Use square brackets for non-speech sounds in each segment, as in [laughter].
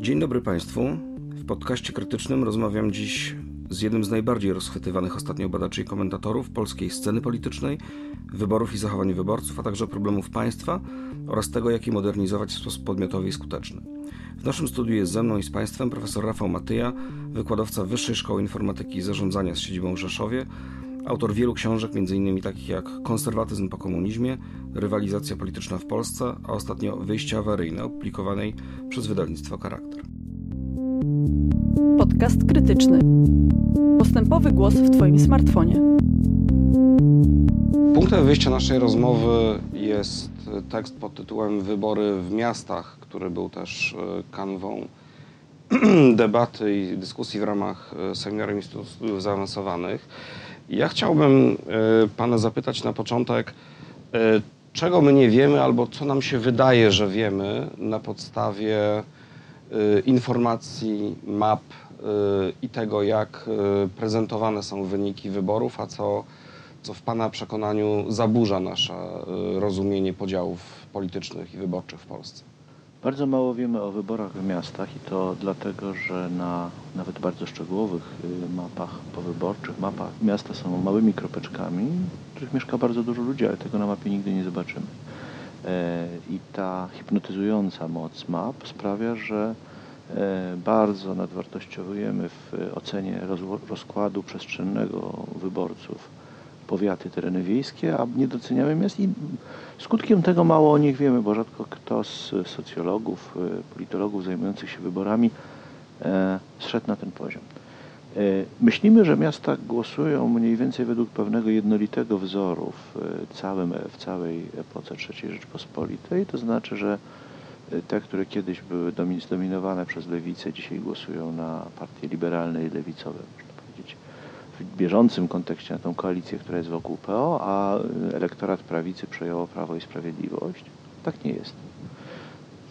Dzień dobry Państwu. W podcaście krytycznym rozmawiam dziś z jednym z najbardziej rozchwytywanych ostatnio badaczy i komentatorów polskiej sceny politycznej, wyborów i zachowań wyborców, a także problemów państwa oraz tego, jak je modernizować w sposób podmiotowy i skuteczny. W naszym studiu jest ze mną i z Państwem profesor Rafał Matyja, wykładowca Wyższej Szkoły Informatyki i Zarządzania z siedzibą w Rzeszowie, autor wielu książek, m.in. takich jak Konserwatyzm po komunizmie, Rywalizacja polityczna w Polsce, a ostatnio Wyjście awaryjne, opublikowanej przez wydawnictwo Charakter. Podcast krytyczny. Postępowy głos w Twoim smartfonie. Punktem wyjścia naszej rozmowy jest tekst pod tytułem Wybory w miastach, który był też e, kanwą [clears throat] debaty i dyskusji w ramach e, seminaru Instytutu Studiów Zaawansowanych. Ja chciałbym e, Pana zapytać na początek, czego my nie wiemy albo co nam się wydaje, że wiemy na podstawie informacji, map i tego, jak prezentowane są wyniki wyborów, a co co w Pana przekonaniu zaburza nasze rozumienie podziałów politycznych i wyborczych w Polsce? Bardzo mało wiemy o wyborach w miastach i to dlatego, że na nawet bardzo szczegółowych y, mapach powyborczych, mapach miasta są małymi kropeczkami, w których mieszka bardzo dużo ludzi, ale tego na mapie nigdy nie zobaczymy. E, I ta hipnotyzująca moc map sprawia, że e, bardzo nadwartościowujemy w ocenie rozkładu przestrzennego wyborców powiaty, tereny wiejskie, a nie doceniamy miast i skutkiem tego mało o nich wiemy, bo rzadko kto z socjologów, y, politologów zajmujących się wyborami e, zszedł na ten poziom. E, myślimy, że miasta głosują mniej więcej według pewnego jednolitego wzoru w, całym, w całej epoce III Rzeczpospolitej, to znaczy, że te, które kiedyś były zdominowane przez lewicę, dzisiaj głosują na partie liberalne i lewicowe w bieżącym kontekście na tą koalicję, która jest wokół PO, a elektorat prawicy przejęło Prawo i Sprawiedliwość. Tak nie jest.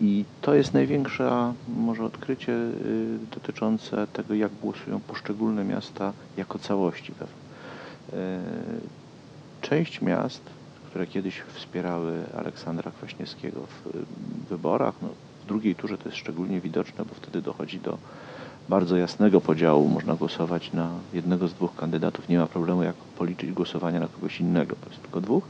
I to jest największe może odkrycie y, dotyczące tego, jak głosują poszczególne miasta jako całości. Y, część miast, które kiedyś wspierały Aleksandra Kwaśniewskiego w wyborach, no, w drugiej turze to jest szczególnie widoczne, bo wtedy dochodzi do bardzo jasnego podziału. Można głosować na jednego z dwóch kandydatów. Nie ma problemu, jak policzyć głosowanie na kogoś innego, bo jest tylko dwóch.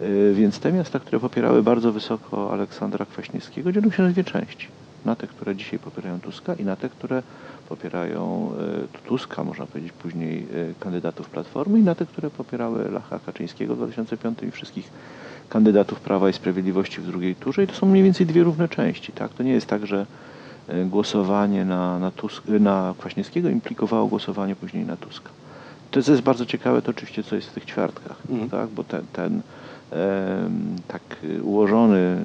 Y, więc te miasta, które popierały bardzo wysoko Aleksandra Kwaśniewskiego, dzielą się na dwie części. Na te, które dzisiaj popierają Tuska i na te, które popierają y, Tuska, można powiedzieć później y, kandydatów Platformy i na te, które popierały Lacha Kaczyńskiego w 2005 i wszystkich kandydatów Prawa i Sprawiedliwości w drugiej turze. I to są mniej więcej dwie równe części. Tak? To nie jest tak, że głosowanie na, na, Tusk, na Kwaśniewskiego implikowało głosowanie później na Tuska. To jest bardzo ciekawe to oczywiście, co jest w tych ćwiartkach, mm. tak? bo ten, ten e, tak ułożony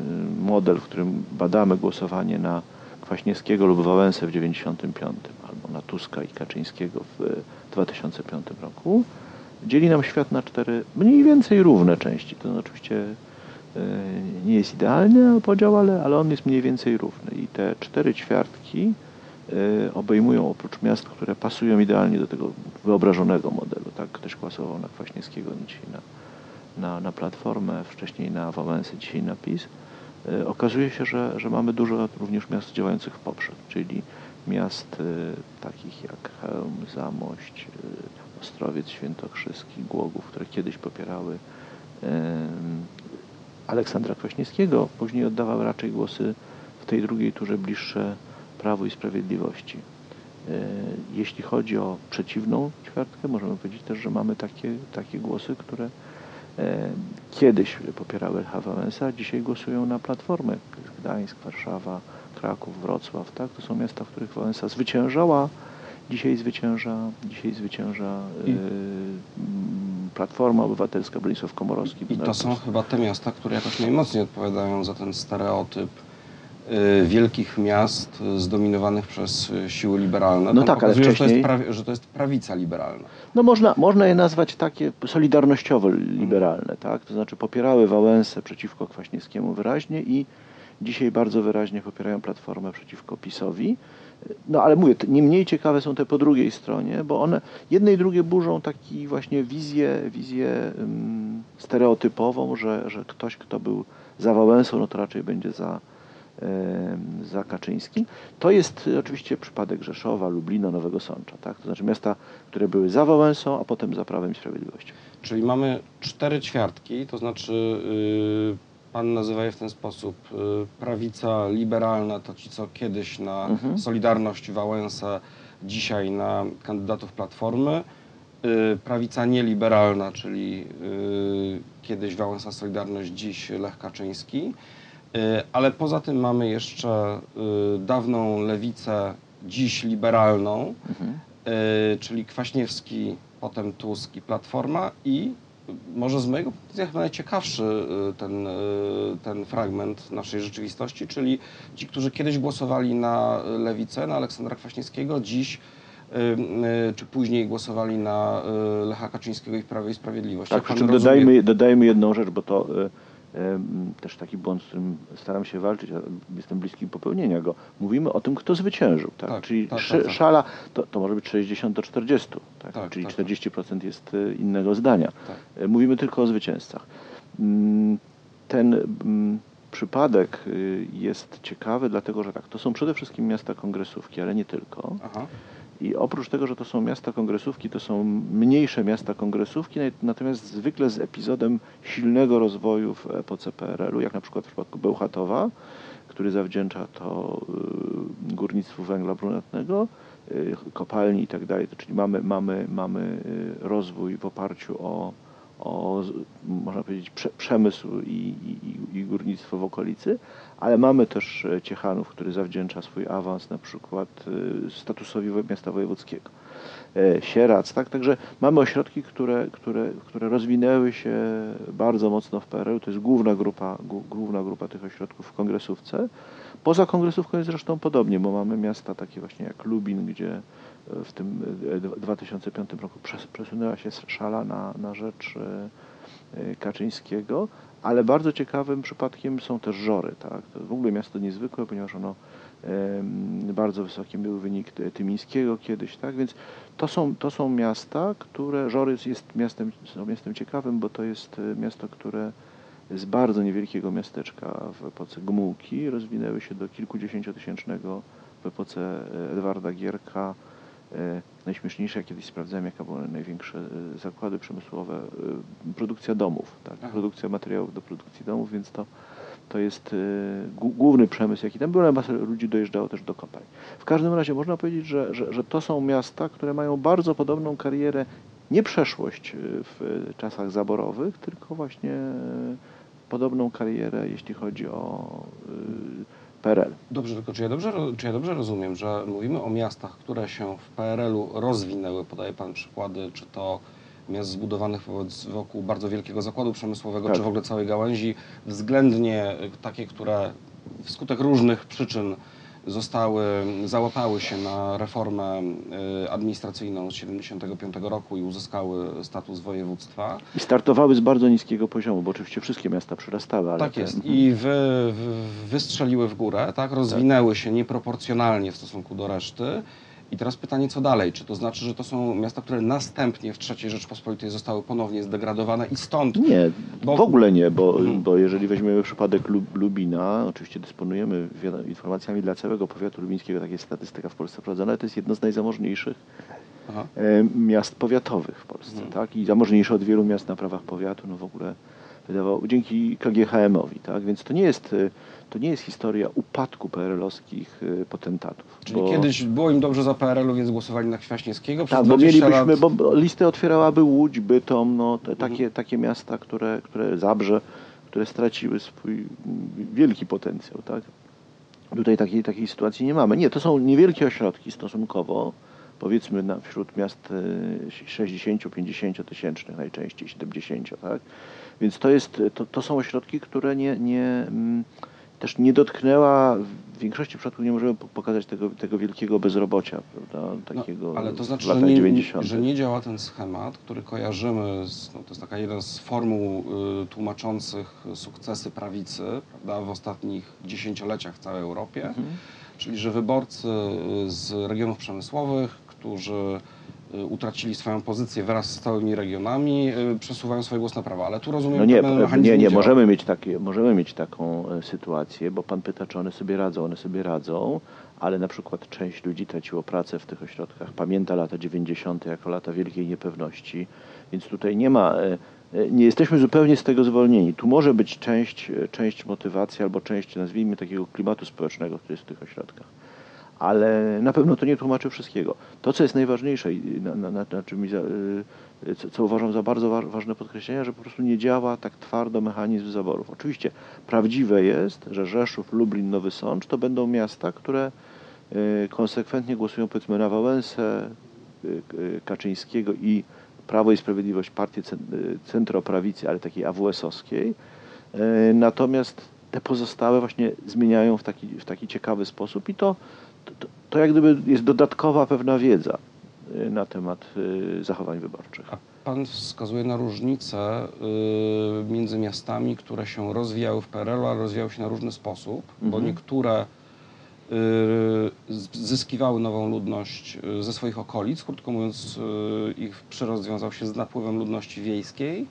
model, w którym badamy głosowanie na Kwaśniewskiego lub Wałęsę w 1995 albo na Tuska i Kaczyńskiego w 2005 roku, dzieli nam świat na cztery mniej więcej równe części. To oczywiście E, nie jest idealny podział, ale, ale on jest mniej więcej równy. I te cztery ćwiartki e, obejmują oprócz miast, które pasują idealnie do tego wyobrażonego modelu. Tak ktoś głosował na Kwaśniewskiego, dzisiaj na, na, na Platformę, wcześniej na Wałęsę, dzisiaj na PiS. E, okazuje się, że, że mamy dużo również miast działających w poprzek, czyli miast takich jak Chełm, Zamość, Ostrowiec Świętokrzyski, Głogów, które kiedyś popierały Aleksandra Kwaśniewskiego, później oddawał raczej głosy w tej drugiej turze bliższe Prawu i Sprawiedliwości. E, jeśli chodzi o przeciwną ćwiartkę, możemy powiedzieć też, że mamy takie, takie głosy, które e, kiedyś popierały HWS, a dzisiaj głosują na Platformę. Gdańsk, Warszawa, Kraków, Wrocław. Tak? To są miasta, w których Wałęsa zwyciężała, dzisiaj zwycięża, dzisiaj zwycięża I... Platforma Obywatelska, Bronisław Komorowski. I to są chyba te miasta, które jakoś najmocniej odpowiadają za ten stereotyp y, wielkich miast zdominowanych przez y, siły liberalne. No tak, ale wcześniej... że, to jest prawi, że to jest prawica liberalna. No można, można je nazwać takie solidarnościowo liberalne, tak? To znaczy popierały Wałęsę przeciwko Kwaśniewskiemu wyraźnie i dzisiaj bardzo wyraźnie popierają Platformę przeciwko PiSowi. No ale mówię, nie mniej ciekawe są te po drugiej stronie, bo one jedne i drugie burzą taki właśnie wizję, wizję um, stereotypową, że, że ktoś, kto był za Wałęsą, no to raczej będzie za za Kaczyńskim. To jest oczywiście przypadek Rzeszowa, Lublina, Nowego Sącza, tak? to znaczy miasta, które były za Wałęsą, a potem za Prawem i Sprawiedliwością. Czyli mamy cztery ćwiartki, to znaczy yy, pan nazywa je w ten sposób yy, prawica liberalna, to ci co kiedyś na Mhm. Solidarność Wałęsę, dzisiaj na kandydatów Platformy. Yy, prawica nieliberalna, czyli yy, kiedyś Wałęsa Solidarność, dziś Lech Kaczyński. Ale poza tym mamy jeszcze dawną lewicę, dziś liberalną, Mhm. czyli Kwaśniewski, potem Tusk i Platforma i może z mojego punktu widzenia chyba najciekawszy ten, ten fragment naszej rzeczywistości, czyli ci, którzy kiedyś głosowali na lewicę, na Aleksandra Kwaśniewskiego, dziś yy, czy później głosowali na yy, Lecha Kaczyńskiego i Prawo i Sprawiedliwość. Tak, przy czym dodajmy, dodajmy jedną rzecz, bo to y, y, też taki błąd, z którym staram się walczyć, a jestem bliski popełnienia go. Mówimy o tym, kto zwyciężył. Tak? Tak, Czyli tak, tak, tak. szala to, to może być 60 do 40, tak? Tak, czyli tak, 40% jest y, innego zdania. Tak. Y, Mówimy tylko o zwycięzcach. Ten mm, przypadek y, jest ciekawy, dlatego że tak, to są przede wszystkim miasta kongresówki, ale nie tylko. Aha. I oprócz tego, że to są miasta kongresówki, to są mniejsze miasta kongresówki, nat- natomiast zwykle z epizodem silnego rozwoju w epoce PRL-u, jak na przykład w przypadku Bełchatowa, który zawdzięcza to y, górnictwu węgla brunatnego, y, kopalni i tak Czyli mamy, mamy, mamy rozwój w oparciu o, o można powiedzieć, prze, przemysł i, i, i górnictwo w okolicy, ale mamy też e, Ciechanów, który zawdzięcza swój awans na przykład y, statusowi miasta wojewódzkiego. E, Sierac, tak? Także mamy ośrodki, które, które, które rozwinęły się bardzo mocno w PRL. To jest główna grupa, głó- główna grupa tych ośrodków w kongresówce. Poza kongresówką jest zresztą podobnie, bo mamy miasta takie właśnie jak Lubin, gdzie e, w tym e, dwa- 2005 roku przes- przesunęła się szala na, na rzecz e, e, Kaczyńskiego, ale bardzo ciekawym przypadkiem są też Żory. Tak? To w ogóle miasto niezwykłe, ponieważ ono bardzo wysoki był wynik Ty- Tymińskiego kiedyś, tak? Więc to są, to są miasta, które, Żory jest miastem, miastem ciekawym, bo to jest e, miasto, które z bardzo niewielkiego miasteczka w epoce Gomułki rozwinęły się do kilkudziesięciotysięcznego w epoce e, Edwarda Gierka. E, Najśmieszniejsze, kiedyś sprawdzałem, jaka były największe e, zakłady przemysłowe, e, produkcja domów, tak? Produkcja materiałów do produkcji domów, więc to, to jest głó- główny przemysł, jaki tam był, ale masa ludzi dojeżdżało też do kopalń. W każdym razie można powiedzieć, że, że, że to są miasta, które mają bardzo podobną karierę, nie przeszłość w czasach zaborowych, tylko właśnie podobną karierę, jeśli chodzi o PRL. Dobrze, tylko czy ja dobrze, czy ja dobrze rozumiem, że mówimy o miastach, które się w PRL-u rozwinęły, podaje Pan przykłady, czy to miast zbudowanych wokół bardzo wielkiego zakładu przemysłowego, Tak. czy w ogóle całej gałęzi, względnie takie, które wskutek różnych przyczyn zostały, załapały się na reformę y, administracyjną z 1975 roku i uzyskały status województwa. I startowały z bardzo niskiego poziomu, bo oczywiście wszystkie miasta przyrastały, ale Tak jest. I wy, wy, wystrzeliły w górę, tak? Rozwinęły się nieproporcjonalnie w stosunku do reszty. I teraz pytanie, co dalej? Czy to znaczy, że to są miasta, które następnie w III Rzeczpospolitej zostały ponownie zdegradowane i stąd Nie, Bo- w ogóle nie, bo, Mhm. bo jeżeli weźmiemy przypadek Lub, Lubina, oczywiście dysponujemy informacjami dla całego powiatu lubińskiego, tak jest statystyka w Polsce prowadzona, ale to jest jedno z najzamożniejszych Aha. e, miast powiatowych w Polsce, Mhm. tak? I zamożniejsze od wielu miast na prawach powiatu, no w ogóle wydawało, dzięki KGHM-owi, tak? Więc to nie jest, e, to nie jest historia upadku PRL-owskich e, potentatów. Czyli bo- kiedyś było im dobrze za PRL-u, więc głosowali na Kwaśniewskiego. Tak, bo 20 mielibyśmy, lat... bo listę otwierałaby Łódź, Bytom, no, te, Mhm. takie, takie miasta, które, które Zabrze, które straciły swój wielki potencjał, tak? Tutaj takiej, takiej sytuacji nie mamy. Nie, to są niewielkie ośrodki stosunkowo, powiedzmy na, wśród miast e, 60-50 tysięcznych najczęściej, 70, tak? Więc to, jest, to, to są ośrodki, które nie, nie, mm, też nie dotknęła, w większości przypadków nie możemy po- pokazać tego, tego wielkiego bezrobocia, prawda? Takiego No, ale to znaczy, że nie, 90. że nie działa ten schemat, który kojarzymy, z, no, to jest taka jeden z formuł y, tłumaczących sukcesy prawicy prawda, w ostatnich dziesięcioleciach w całej Europie. Mhm. Czyli, że wyborcy y, z regionów przemysłowych, którzy utracili swoją pozycję wraz z całymi regionami, y, przesuwają swój głos na prawo. Ale tu rozumiem, No nie, mechanizm nie, nie, możemy mieć, takie, możemy mieć taką e, sytuację, bo pan pyta, czy one sobie radzą. One sobie radzą, ale na przykład część ludzi traciło pracę w tych ośrodkach. Pamięta lata 90. jako lata wielkiej niepewności, więc tutaj nie ma, e, e, nie jesteśmy zupełnie z tego zwolnieni. Tu może być część, e, część motywacji albo część, nazwijmy, takiego klimatu społecznego, który jest w tych ośrodkach. Ale na pewno to nie tłumaczy wszystkiego. To, co jest najważniejsze i na, na, na, na czym mi za, y, co, co uważam za bardzo wa- ważne podkreślenie, że po prostu nie działa tak twardo mechanizm zaborów. Oczywiście prawdziwe jest, że Rzeszów, Lublin, Nowy Sącz to będą miasta, które y, konsekwentnie głosują powiedzmy na Wałęsę, y, Kaczyńskiego i Prawo i Sprawiedliwość, partię cen- centroprawicy, ale takiej AWS-owskiej. Natomiast te pozostałe właśnie zmieniają w taki, w taki ciekawy sposób i to, to, to jak gdyby jest dodatkowa pewna wiedza y, na temat y, zachowań wyborczych. A pan wskazuje na różnice y, między miastami, które się rozwijały w PRL, ale rozwijały się na różny sposób, bo Mhm. niektóre y, z- zyskiwały nową ludność ze swoich okolic, krótko mówiąc, ich przyrost wiązał się z napływem ludności wiejskiej.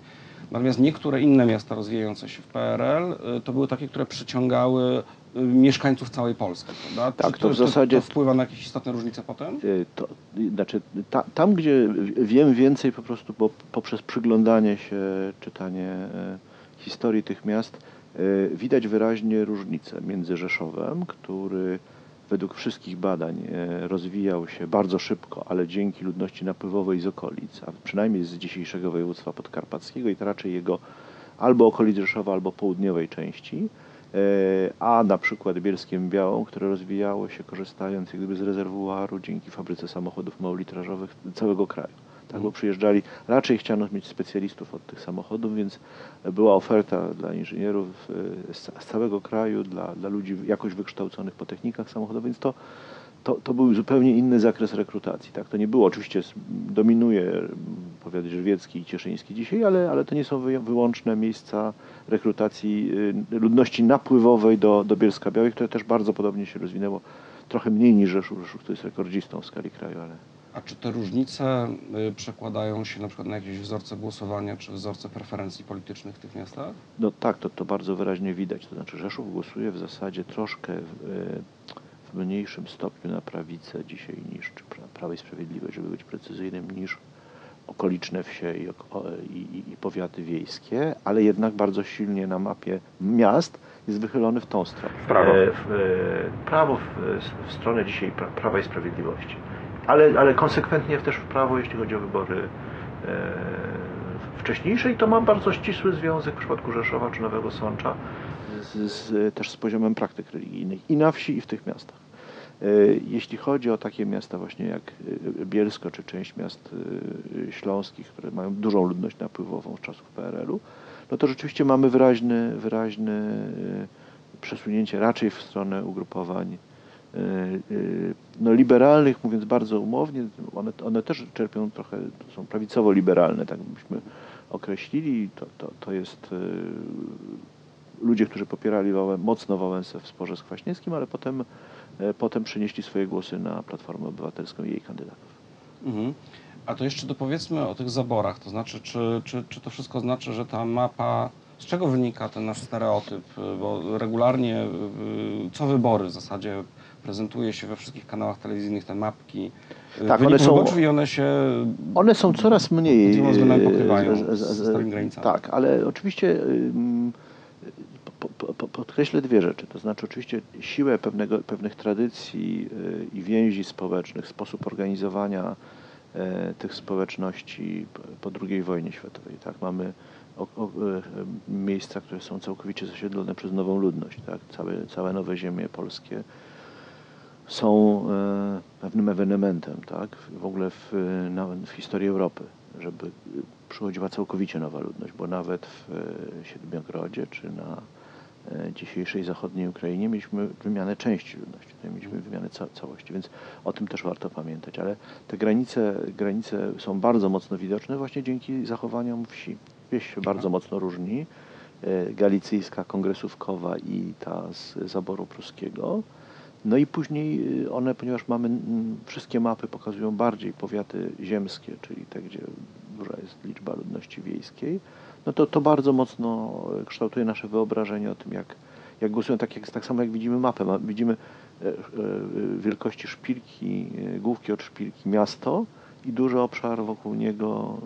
Natomiast niektóre inne miasta rozwijające się w PRL to były takie, które przyciągały mieszkańców całej Polski, prawda? Tak, Czy to w zasadzie- to wpływa na jakieś istotne różnice potem? Y, To, y, znaczy, ta, tam, gdzie wiem więcej po prostu bo poprzez przyglądanie się, czytanie e, historii tych miast, widać wyraźnie różnicę między Rzeszowem, który według wszystkich badań rozwijał się bardzo szybko, ale dzięki ludności napływowej z okolic, a przynajmniej z dzisiejszego województwa podkarpackiego i to raczej jego albo okolic Rzeszowa, albo południowej części, a na przykład Bielskiem Białą, które rozwijało się korzystając jak gdyby z rezerwuaru dzięki fabryce samochodów małolitrażowych całego kraju. Tak, bo przyjeżdżali, raczej chciano mieć specjalistów od tych samochodów, więc była oferta dla inżynierów e, z z całego kraju, dla, dla ludzi jakoś wykształconych po technikach samochodowych, więc to, to, to był zupełnie inny zakres rekrutacji. Tak? To nie było, oczywiście dominuje m, powiat żywiecki i cieszyński dzisiaj, ale, ale to nie są wy, wyłączne miejsca rekrutacji y, ludności napływowej do, do Bielska Białej, które też bardzo podobnie się rozwinęło. Trochę mniej niż Rzeszów, Rzeszów to jest rekordzistą w skali kraju, ale A czy te różnice y, przekładają się na przykład na jakieś wzorce głosowania czy wzorce preferencji politycznych w tych miastach? No tak, to, to bardzo wyraźnie widać. To znaczy Rzeszów głosuje w zasadzie troszkę w, e, w mniejszym stopniu na prawicę dzisiaj niż czy pra, Prawo i Sprawiedliwość, żeby być precyzyjnym, niż okoliczne wsie i, i, i, powiaty wiejskie, ale jednak bardzo silnie na mapie miast jest wychylony w tą stronę. prawo. W, e, prawo w, w stronę dzisiaj pra, Prawa i Sprawiedliwości. Ale, ale konsekwentnie też w prawo, jeśli chodzi o wybory e, wcześniejsze i to ma bardzo ścisły związek w przypadku Rzeszowa czy Nowego Sącza z, z, też z poziomem praktyk religijnych i na wsi i w tych miastach. E, Jeśli chodzi o takie miasta właśnie jak e, Bielsko czy część miast e, śląskich, które mają dużą ludność napływową z czasów PRL-u, no to rzeczywiście mamy wyraźny, wyraźny e, przesunięcie raczej w stronę ugrupowań no, liberalnych, mówiąc bardzo umownie, one, one też czerpią trochę, są prawicowo-liberalne, tak byśmy określili. To, to, to jest ludzie, którzy popierali Wałę, mocno Wałęsę w sporze z Kwaśniewskim, ale potem, e, potem przenieśli swoje głosy na Platformę Obywatelską i jej kandydatów. Mhm. A to jeszcze dopowiedzmy o tych zaborach, to znaczy, czy, czy, czy to wszystko znaczy, że ta mapa, z czego wynika ten nasz stereotyp, bo regularnie y, co wybory w zasadzie prezentuje się we wszystkich kanałach telewizyjnych te mapki y, Tak, one są- i one się One są coraz mniej. Względami e, pokrywają z- z- z z- starymi granicami. Tak, ale oczywiście ym, po, po, po, podkreślę dwie rzeczy. To znaczy oczywiście siłę pewnego, pewnych tradycji y, i więzi społecznych, sposób organizowania e, tych społeczności po- II wojnie światowej. Tak? Mamy o, o, e, miejsca, które są całkowicie zasiedlone przez nową ludność. Tak? Całe, całe nowe ziemie polskie są e, pewnym ewenementem, tak? W ogóle w, e, w historii Europy, żeby e, przychodziła całkowicie nowa ludność, bo nawet w e, Siedmiogrodzie czy na e, dzisiejszej zachodniej Ukrainie mieliśmy wymianę części ludności, tutaj mieliśmy wymianę ca całości, więc o tym też warto pamiętać, ale te granice, granice są bardzo mocno widoczne właśnie dzięki zachowaniom wsi. Wieś się bardzo mocno różni, e, galicyjska, kongresówkowa i ta z zaboru pruskiego. No i później y, one, ponieważ mamy wszystkie mapy pokazują bardziej powiaty ziemskie, czyli te, gdzie duża jest liczba ludności wiejskiej, no to to bardzo mocno kształtuje nasze wyobrażenie o tym, jak, jak głosują, tak, jak, tak samo jak widzimy mapę. Widzimy e, e, wielkości szpilki, e, główki od szpilki miasto i duży obszar wokół niego,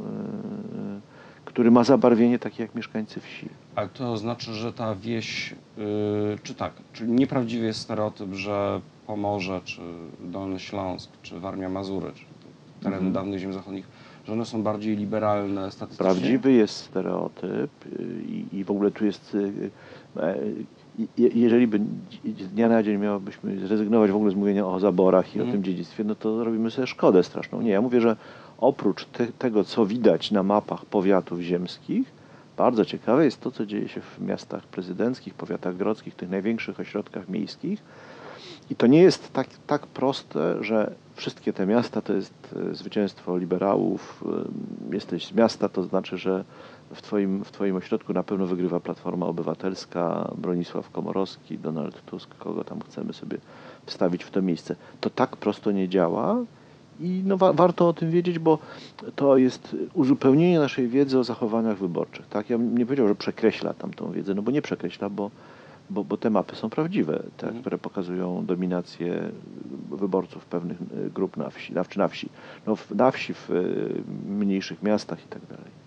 który ma zabarwienie takie jak mieszkańcy wsi. Ale to znaczy, że ta wieś, czy tak, czyli nieprawdziwy jest stereotyp, że Pomorze, czy Dolny Śląsk, czy Warmia Mazury, czy tereny mhm. dawnych ziem zachodnich że one są bardziej liberalne statystycznie? Prawdziwy jest stereotyp i, i w ogóle tu jest e, e, jeżeli by z dnia na dzień miałobyśmy zrezygnować w ogóle z mówienia o zaborach i mm. o mhm. tym dziedzictwie, no to robimy sobie szkodę straszną. Nie, ja mówię, że oprócz te, tego, co widać na mapach powiatów ziemskich, bardzo ciekawe jest to, co dzieje się w miastach prezydenckich, powiatach grodzkich, tych największych ośrodkach miejskich, i to nie jest tak, tak proste, że wszystkie te miasta to jest e, zwycięstwo liberałów. E, jesteś z miasta, to znaczy, że w twoim, w twoim ośrodku na pewno wygrywa Platforma Obywatelska, Bronisław Komorowski, Donald Tusk, kogo tam chcemy sobie wstawić w to miejsce. To tak prosto nie działa i no, wa warto o tym wiedzieć, bo to jest uzupełnienie naszej wiedzy o zachowaniach wyborczych. Tak? Ja nie powiedział, że przekreśla tam tą wiedzę, no bo nie przekreśla, bo bo, bo te mapy są prawdziwe, te, mhm. które pokazują dominację wyborców pewnych y, grup na wsi, na, czy na wsi, no, na wsi, w y, mniejszych miastach i tak dalej.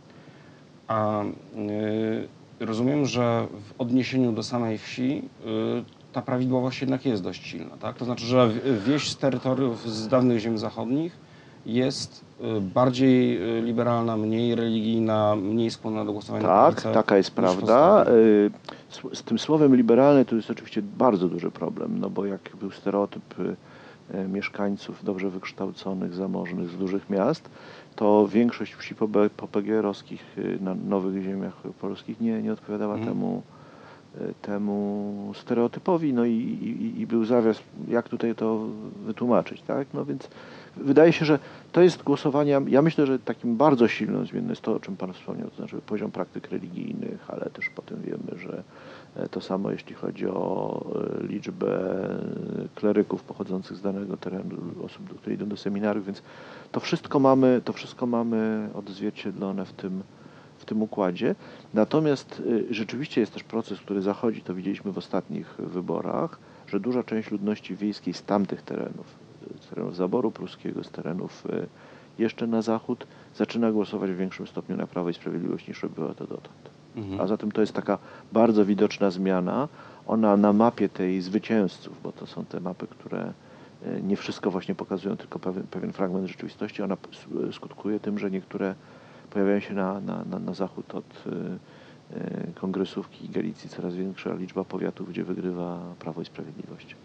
A y, rozumiem, że w odniesieniu do samej wsi y, ta prawidłowość jednak jest dość silna, tak? To znaczy, że wieś z terytoriów z dawnych ziem zachodnich jest y, bardziej liberalna, mniej religijna, mniej skłonna do głosowania tak, taka jest prawda. Y, z tym słowem liberalny to jest oczywiście bardzo duży problem, no bo jak był stereotyp mieszkańców dobrze wykształconych, zamożnych z dużych miast, to większość wsi popegierowskich na nowych ziemiach polskich nie, nie odpowiadała hmm. temu, temu stereotypowi, no i, i, i, był zawias, jak tutaj to wytłumaczyć, tak? No więc wydaje się, że to jest głosowanie, ja myślę, że takim bardzo silną zmienną jest to, o czym Pan wspomniał, to znaczy poziom praktyk religijnych, ale też potem wiemy, że e, to samo jeśli chodzi o e, liczbę kleryków pochodzących z danego terenu, osób, które idą do seminariów, więc to wszystko mamy, to wszystko mamy odzwierciedlone w tym, w tym układzie. Natomiast e, rzeczywiście jest też proces, który zachodzi, to widzieliśmy w ostatnich wyborach, że duża część ludności wiejskiej z tamtych terenów, z terenów zaboru pruskiego, z terenów e, jeszcze na zachód, zaczyna głosować w większym stopniu na Prawo i Sprawiedliwość niż robiła to dotąd. Mhm. A zatem to jest taka bardzo widoczna zmiana. Ona na mapie tej zwycięzców, bo to są te mapy, które nie wszystko właśnie pokazują, tylko pewien, pewien fragment rzeczywistości, ona skutkuje tym, że niektóre pojawiają się na, na, na, na zachód od e, kongresówki i Galicji coraz większa liczba powiatów, gdzie wygrywa Prawo i Sprawiedliwość.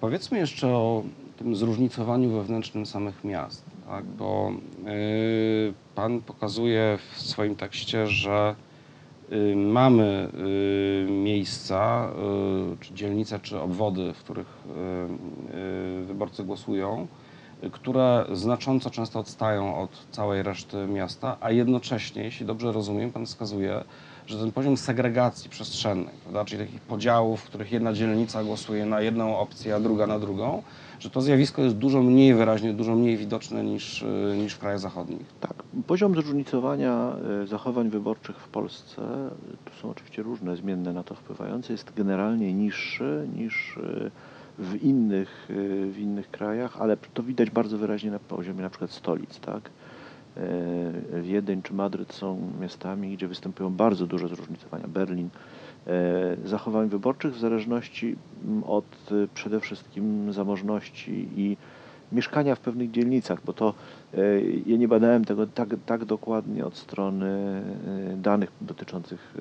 Powiedzmy jeszcze o tym zróżnicowaniu wewnętrznym samych miast, tak? bo y, Pan pokazuje w swoim tekście, że y, mamy y, miejsca, czy dzielnice, czy obwody, w których wyborcy głosują, które znacząco często odstają od całej reszty miasta, a jednocześnie, jeśli dobrze rozumiem, Pan wskazuje, że ten poziom segregacji przestrzennej, prawda, czyli takich podziałów, w których jedna dzielnica głosuje na jedną opcję, a druga na drugą, że to zjawisko jest dużo mniej wyraźnie, dużo mniej widoczne niż, y, niż w krajach zachodnich. Tak. Poziom zróżnicowania y, zachowań wyborczych w Polsce, tu są oczywiście różne zmienne na to wpływające, jest generalnie niższy niż y, w innych, w innych krajach, ale to widać bardzo wyraźnie na poziomie na przykład stolic, tak? Wiedeń czy Madryt są miastami, gdzie występują bardzo duże zróżnicowania. Berlin, E, zachowań wyborczych w zależności od e, przede wszystkim zamożności i mieszkania w pewnych dzielnicach, bo to e, ja nie badałem tego tak, tak dokładnie od strony danych dotyczących,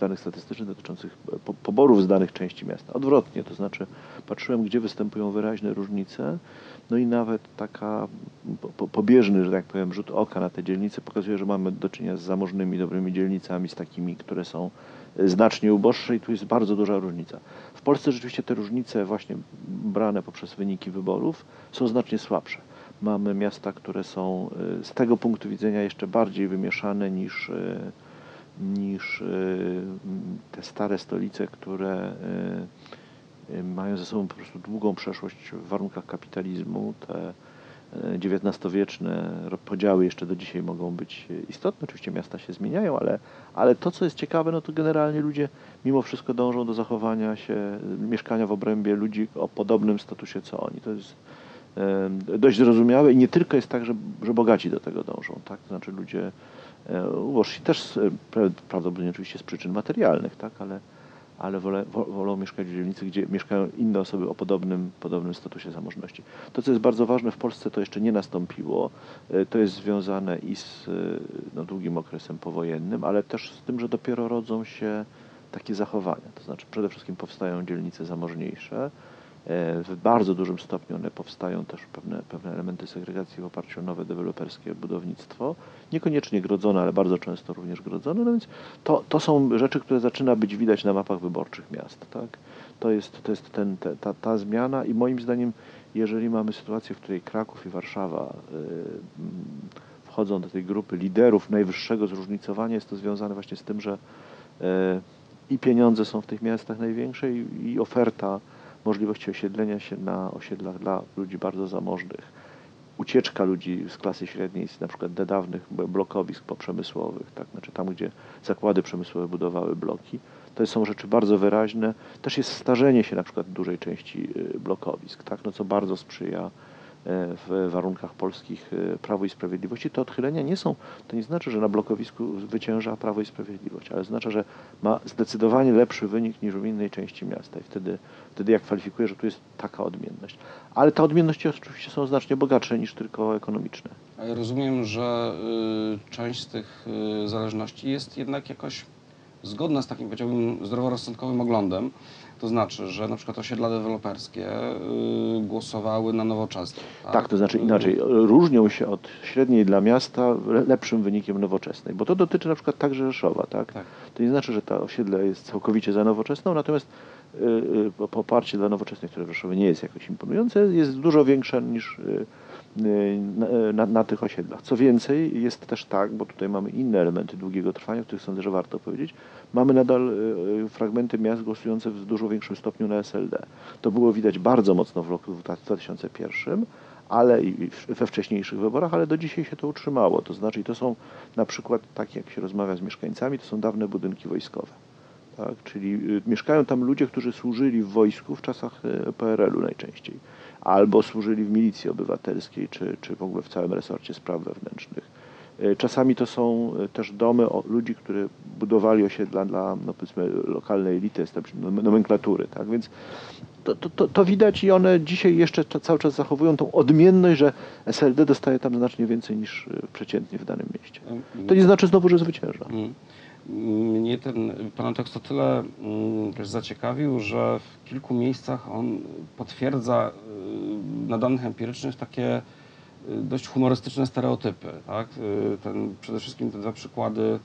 danych statystycznych dotyczących poborów z danych części miasta. Odwrotnie, to znaczy patrzyłem, gdzie występują wyraźne różnice, no i nawet taka pobieżny, że tak powiem, rzut oka na te dzielnice pokazuje, że mamy do czynienia z zamożnymi, dobrymi dzielnicami, z takimi, które są znacznie uboższe i tu jest bardzo duża różnica. Polsce rzeczywiście te różnice właśnie brane poprzez wyniki wyborów są znacznie słabsze. Mamy miasta, które są y, z tego punktu widzenia jeszcze bardziej wymieszane niż, y, niż y, te stare stolice, które mają ze sobą po prostu długą przeszłość w warunkach kapitalizmu. Te XIX-wieczne podziały jeszcze do dzisiaj mogą być istotne. Oczywiście miasta się zmieniają, ale, ale to, co jest ciekawe, no to generalnie ludzie mimo wszystko dążą do zachowania się, mieszkania w obrębie ludzi o podobnym statusie co oni. To jest dość zrozumiałe i nie tylko jest tak, że, że bogaci do tego dążą. Tak? To znaczy ludzie ubożsi też prawdopodobnie oczywiście z przyczyn materialnych, tak? ale, ale wolę, wolą mieszkać w dzielnicy, gdzie mieszkają inne osoby o podobnym, podobnym statusie zamożności. To, co jest bardzo ważne, w Polsce to jeszcze nie nastąpiło. E, to jest związane i z e, no, długim okresem powojennym, ale też z tym, że dopiero rodzą się takie zachowania. To znaczy przede wszystkim powstają dzielnice zamożniejsze, w bardzo dużym stopniu one powstają też pewne, pewne elementy segregacji w oparciu o nowe deweloperskie budownictwo. Niekoniecznie grodzone, ale bardzo często również grodzone. No więc to, to są rzeczy, które zaczyna być widać na mapach wyborczych miast. Tak? To jest, to jest ten, te, ta, ta zmiana i moim zdaniem, jeżeli mamy sytuację, w której Kraków i Warszawa y, wchodzą do tej grupy liderów najwyższego zróżnicowania, jest to związane właśnie z tym, że y, i pieniądze są w tych miastach największe i, i oferta możliwości osiedlenia się na osiedlach dla ludzi bardzo zamożnych, ucieczka ludzi z klasy średniej, z na przykład dawnych blokowisk poprzemysłowych, tak? znaczy tam, gdzie zakłady przemysłowe budowały bloki, to są rzeczy bardzo wyraźne. Też jest starzenie się na przykład dużej części y, blokowisk, tak? no, co bardzo sprzyja w warunkach polskich e, Prawo i Sprawiedliwości, te odchylenia nie są, to nie znaczy, że na blokowisku zwycięża Prawo i Sprawiedliwość, ale znaczy, że ma zdecydowanie lepszy wynik niż w innej części miasta i wtedy, wtedy ja kwalifikuję, że tu jest taka odmienność. Ale te odmienności oczywiście są znacznie bogatsze niż tylko ekonomiczne. Ale rozumiem, że y, część z tych y, zależności jest jednak jakoś zgodna z takim, powiedziałbym, zdroworozsądkowym oglądem. To znaczy, że na przykład osiedla deweloperskie y, głosowały na nowoczesne. Tak? tak, to znaczy inaczej. Różnią się od średniej dla miasta lepszym wynikiem nowoczesnej, bo to dotyczy na przykład także Rzeszowa. Tak? tak. To nie znaczy, że ta osiedle jest całkowicie za nowoczesną, natomiast y, y, poparcie dla nowoczesnej, które w Rzeszowie nie jest jakoś imponujące, jest dużo większe niż na, na, tych osiedlach. Co więcej, jest też tak, bo tutaj mamy inne elementy długiego trwania, o których sądzę, że warto powiedzieć, mamy nadal e, fragmenty miast głosujące w dużo większym stopniu na SLD. To było widać bardzo mocno w roku 2001, ale i we wcześniejszych wyborach, ale do dzisiaj się to utrzymało. To znaczy, to są na przykład, tak jak się rozmawia z mieszkańcami, to są dawne budynki wojskowe. Tak? Czyli y, mieszkają tam ludzie, którzy służyli w wojsku w czasach e, PRL-u najczęściej albo służyli w milicji obywatelskiej, czy, czy w ogóle w całym resorcie spraw wewnętrznych. E, czasami to są e, też domy ludzi, którzy budowali osiedla dla no powiedzmy, lokalnej elity, nomenklatury. Tak? Więc to, to, to, widać i one dzisiaj jeszcze cały czas zachowują tą odmienność, że SLD dostaje tam znacznie więcej niż e, przeciętnie w danym mieście. To nie znaczy znowu, że zwycięża. Mnie ten Pana tekst o tyle mm, też zaciekawił, że w kilku miejscach on potwierdza y, na danych empirycznych takie y, dość humorystyczne stereotypy. Tak? Y, ten, przede wszystkim te dwa przykłady,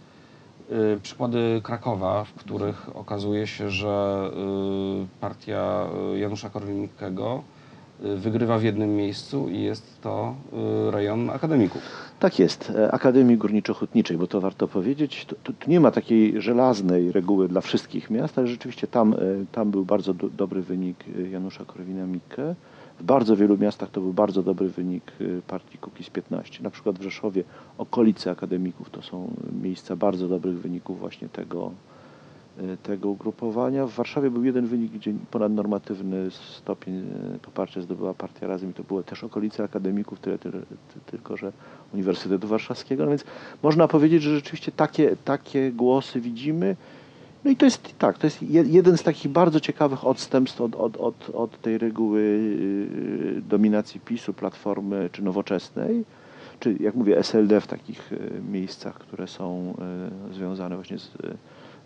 przykłady Krakowa, w których okazuje się, że partia Janusza Korwin-Mikkego wygrywa w jednym miejscu i jest to rejon akademików. Tak jest, e, Akademii Górniczo-Hutniczej, bo to warto powiedzieć. Tu, tu, nie ma takiej żelaznej reguły dla wszystkich miast, ale rzeczywiście tam, e, tam był bardzo do, dobry wynik e, Janusza Korwina-Mikke. W bardzo wielu miastach to był bardzo dobry wynik partii Kukiz 15. Na przykład w Rzeszowie okolice akademików to są miejsca bardzo dobrych wyników właśnie tego, tego ugrupowania. W Warszawie był jeden wynik, gdzie ponadnormatywny stopień e, poparcia zdobyła partia Razem i to były też okolice akademików, tyle, tyle, tylko że Uniwersytetu Warszawskiego. No więc można powiedzieć, że rzeczywiście takie, takie głosy widzimy. No i to jest tak, to jest jeden z takich bardzo ciekawych odstępstw od, od, od, od tej reguły e, dominacji PiSu, Platformy czy Nowoczesnej, czy jak mówię SLD w takich miejscach, które są związane właśnie z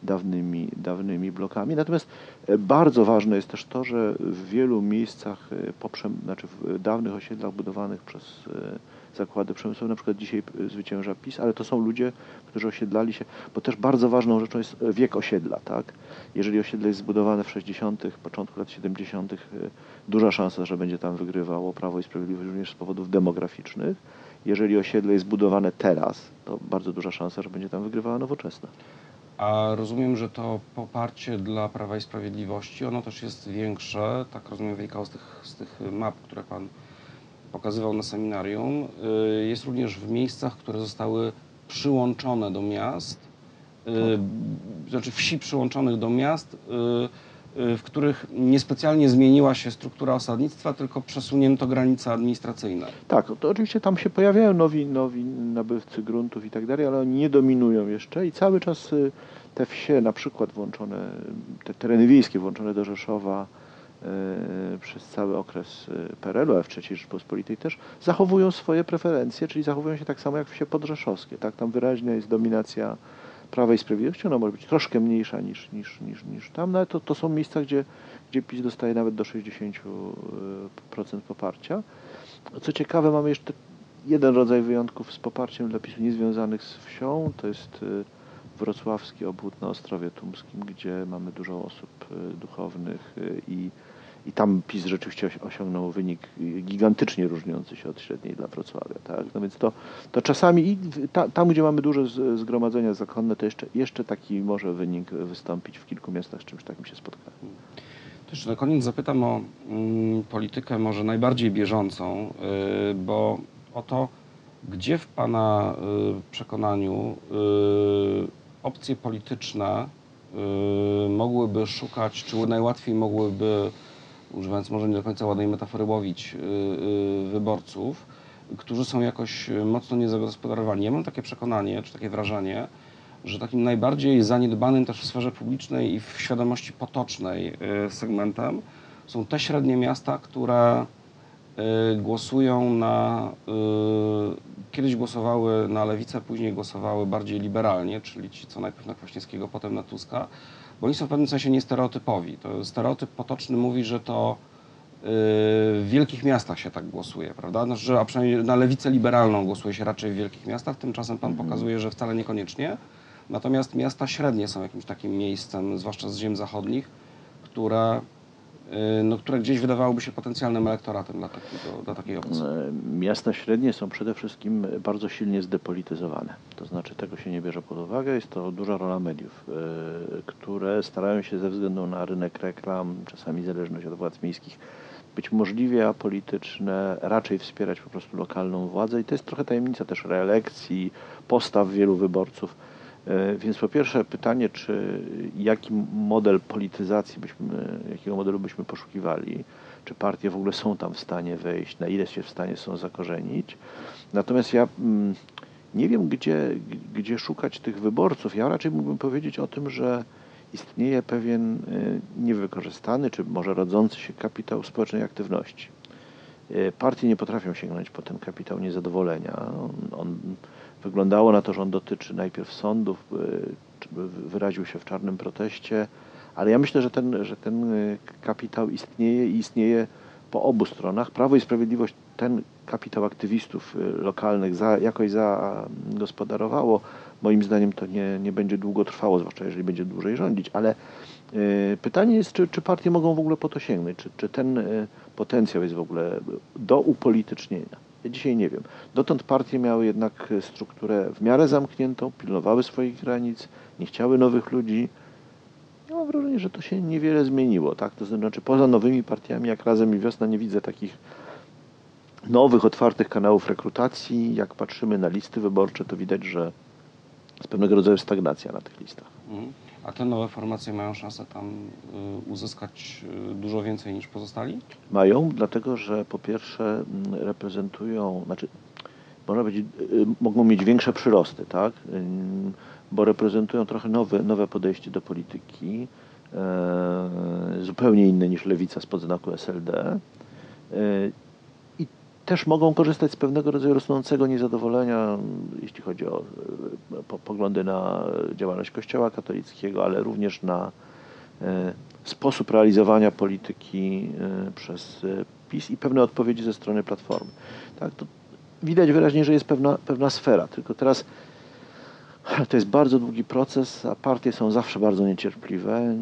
dawnymi, dawnymi blokami. Natomiast e, bardzo ważne jest też to, że w wielu miejscach, e, znaczy w dawnych osiedlach budowanych przez e, zakłady przemysłowe, na przykład dzisiaj zwycięża PiS, ale to są ludzie, którzy osiedlali się, bo też bardzo ważną rzeczą jest wiek osiedla, tak? Jeżeli osiedle jest zbudowane w 60., początku lat 70., duża szansa, że będzie tam wygrywało Prawo i Sprawiedliwość również z powodów demograficznych. Jeżeli osiedle jest budowane teraz, to bardzo duża szansa, że będzie tam wygrywała nowoczesna. A rozumiem, że to poparcie dla Prawa i Sprawiedliwości, ono też jest większe, tak rozumiem, wynikało z tych, z tych map, które Pan pokazywał na seminarium, y, jest również w miejscach, które zostały przyłączone do miast, y, znaczy wsi przyłączonych do miast, y, w których niespecjalnie zmieniła się struktura osadnictwa, tylko przesunięto granice administracyjne. Tak, to oczywiście tam się pojawiają nowi, nowi nabywcy gruntów i tak dalej, ale oni nie dominują jeszcze i cały czas y, te wsie, na przykład włączone, te tereny wiejskie włączone do Rzeszowa y, przez cały okres y, PRL-u, ale w III Rzeczpospolitej też, zachowują swoje preferencje, czyli zachowują się tak samo jak wsie podrzeszowskie. Tak? Tam wyraźnie jest dominacja Prawa i Sprawiedliwości, ona może być troszkę mniejsza niż, niż, niż, niż tam, no ale to, to są miejsca, gdzie, gdzie PiS dostaje nawet do 60% poparcia. Co ciekawe, mamy jeszcze jeden rodzaj wyjątków z poparciem dla PiSu niezwiązanych z wsią, to jest y, wrocławski obwód na Ostrowie Tumskim, gdzie mamy dużo osób y, duchownych y, i, i tam PiS rzeczywiście osi- osiągnął wynik gigantycznie różniący się od średniej dla Wrocławia. Tak? No więc to, to czasami i ta, tam, gdzie mamy duże zgromadzenia zakonne, to jeszcze, jeszcze taki może wynik wystąpić w kilku miastach, z czymś takim się spotkałem. To jeszcze na koniec zapytam o mm, politykę może najbardziej bieżącą, y, bo o to, gdzie w Pana y, przekonaniu y, opcje polityczne y, mogłyby szukać, czy najłatwiej mogłyby, używając może nie do końca ładnej metafory, łowić y, y, wyborców, którzy są jakoś mocno niezagospodarowani. Ja mam takie przekonanie, czy takie wrażenie, że takim najbardziej zaniedbanym też w sferze publicznej i w świadomości potocznej y, segmentem są te średnie miasta, które y, głosują na. y, Kiedyś głosowały na lewicę, później głosowały bardziej liberalnie, czyli ci, co najpierw na Kwaśniewskiego, potem na Tuska, bo oni są w pewnym sensie niestereotypowi. To stereotyp potoczny mówi, że to y, w wielkich miastach się tak głosuje, prawda? Znaczy, że a przynajmniej na lewicę liberalną głosuje się raczej w wielkich miastach, tymczasem pan pokazuje, że wcale niekoniecznie. Natomiast miasta średnie są jakimś takim miejscem, zwłaszcza z ziem zachodnich, które, no, które gdzieś wydawałoby się potencjalnym elektoratem dla, takiego, dla takiej opcji. E, Miasta średnie są przede wszystkim bardzo silnie zdepolityzowane. To znaczy tego się nie bierze pod uwagę. Jest to duża rola mediów, e, które starają się ze względu na rynek reklam, czasami zależność od władz miejskich, być możliwie apolityczne, raczej wspierać po prostu lokalną władzę i to jest trochę tajemnica też reelekcji, postaw wielu wyborców. E, Więc po pierwsze pytanie, czy jaki model polityzacji byśmy, jakiego modelu byśmy poszukiwali, czy partie w ogóle są tam w stanie wejść, na ile się w stanie są zakorzenić. Natomiast ja mm, nie wiem, gdzie, gdzie szukać tych wyborców. Ja raczej mógłbym powiedzieć o tym, że istnieje pewien y, niewykorzystany, czy może rodzący się kapitał społecznej aktywności. Y, Partie nie potrafią sięgnąć po ten kapitał niezadowolenia. On, on wyglądało na to, że on dotyczy najpierw sądów, wy- wyraził się w czarnym proteście, ale ja myślę, że ten, że ten y, kapitał istnieje i istnieje po obu stronach. Prawo i Sprawiedliwość ten kapitał aktywistów y, lokalnych za, jakoś zagospodarowało. Moim zdaniem to nie, nie będzie długo trwało, zwłaszcza jeżeli będzie dłużej rządzić, ale y, pytanie jest, czy, czy partie mogą w ogóle po to sięgnąć, czy, czy ten y, potencjał jest w ogóle do upolitycznienia. Dzisiaj nie wiem. Dotąd partie miały jednak strukturę w miarę zamkniętą, pilnowały swoich granic, nie chciały nowych ludzi. Ja mam wrażenie, że to się niewiele zmieniło, tak? To znaczy poza nowymi partiami, jak Razem i Wiosna, nie widzę takich nowych, otwartych kanałów rekrutacji. Jak patrzymy na listy wyborcze, to widać, że jest pewnego rodzaju stagnacja na tych listach. Mhm. A te nowe formacje mają szansę tam y, uzyskać y, dużo więcej niż pozostali? Mają, dlatego że po pierwsze mm, reprezentują, znaczy można powiedzieć, y, mogą mieć większe przyrosty, tak? Bo reprezentują trochę nowe, nowe podejście do polityki, e, zupełnie inne niż lewica spod znaku SLD. Też mogą korzystać z pewnego rodzaju rosnącego niezadowolenia, jeśli chodzi o e, po, poglądy na działalność Kościoła katolickiego, ale również na e, sposób realizowania polityki e, przez PiS i pewne odpowiedzi ze strony Platformy. Tak, widać wyraźnie, że jest pewna, pewna sfera, tylko teraz to jest bardzo długi proces, a partie są zawsze bardzo niecierpliwe.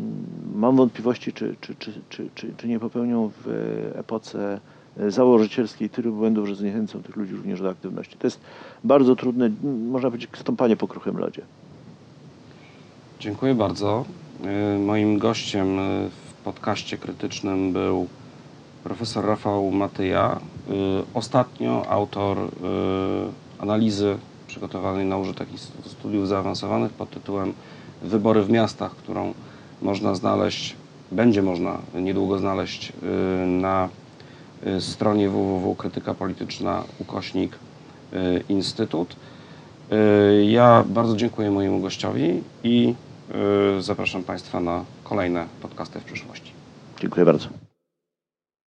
Mam wątpliwości, czy, czy, czy, czy, czy, czy nie popełnią w epoce założycielskiej tylu błędów, że zniechęcą tych ludzi również do aktywności. To jest bardzo trudne, można powiedzieć, stąpanie po kruchym lodzie. Dziękuję bardzo. Y, Moim gościem y, w podcaście krytycznym był profesor Rafał Matyja, ostatnio autor analizy przygotowanej na użytek Instytutu Studiów Zaawansowanych pod tytułem Wybory w miastach, którą można znaleźć, będzie można niedługo znaleźć na stronie www.krytyka polityczna ukośnik y, Instytut. Y, Ja bardzo dziękuję mojemu gościowi i y, zapraszam Państwa na kolejne podcasty w przyszłości. Dziękuję bardzo.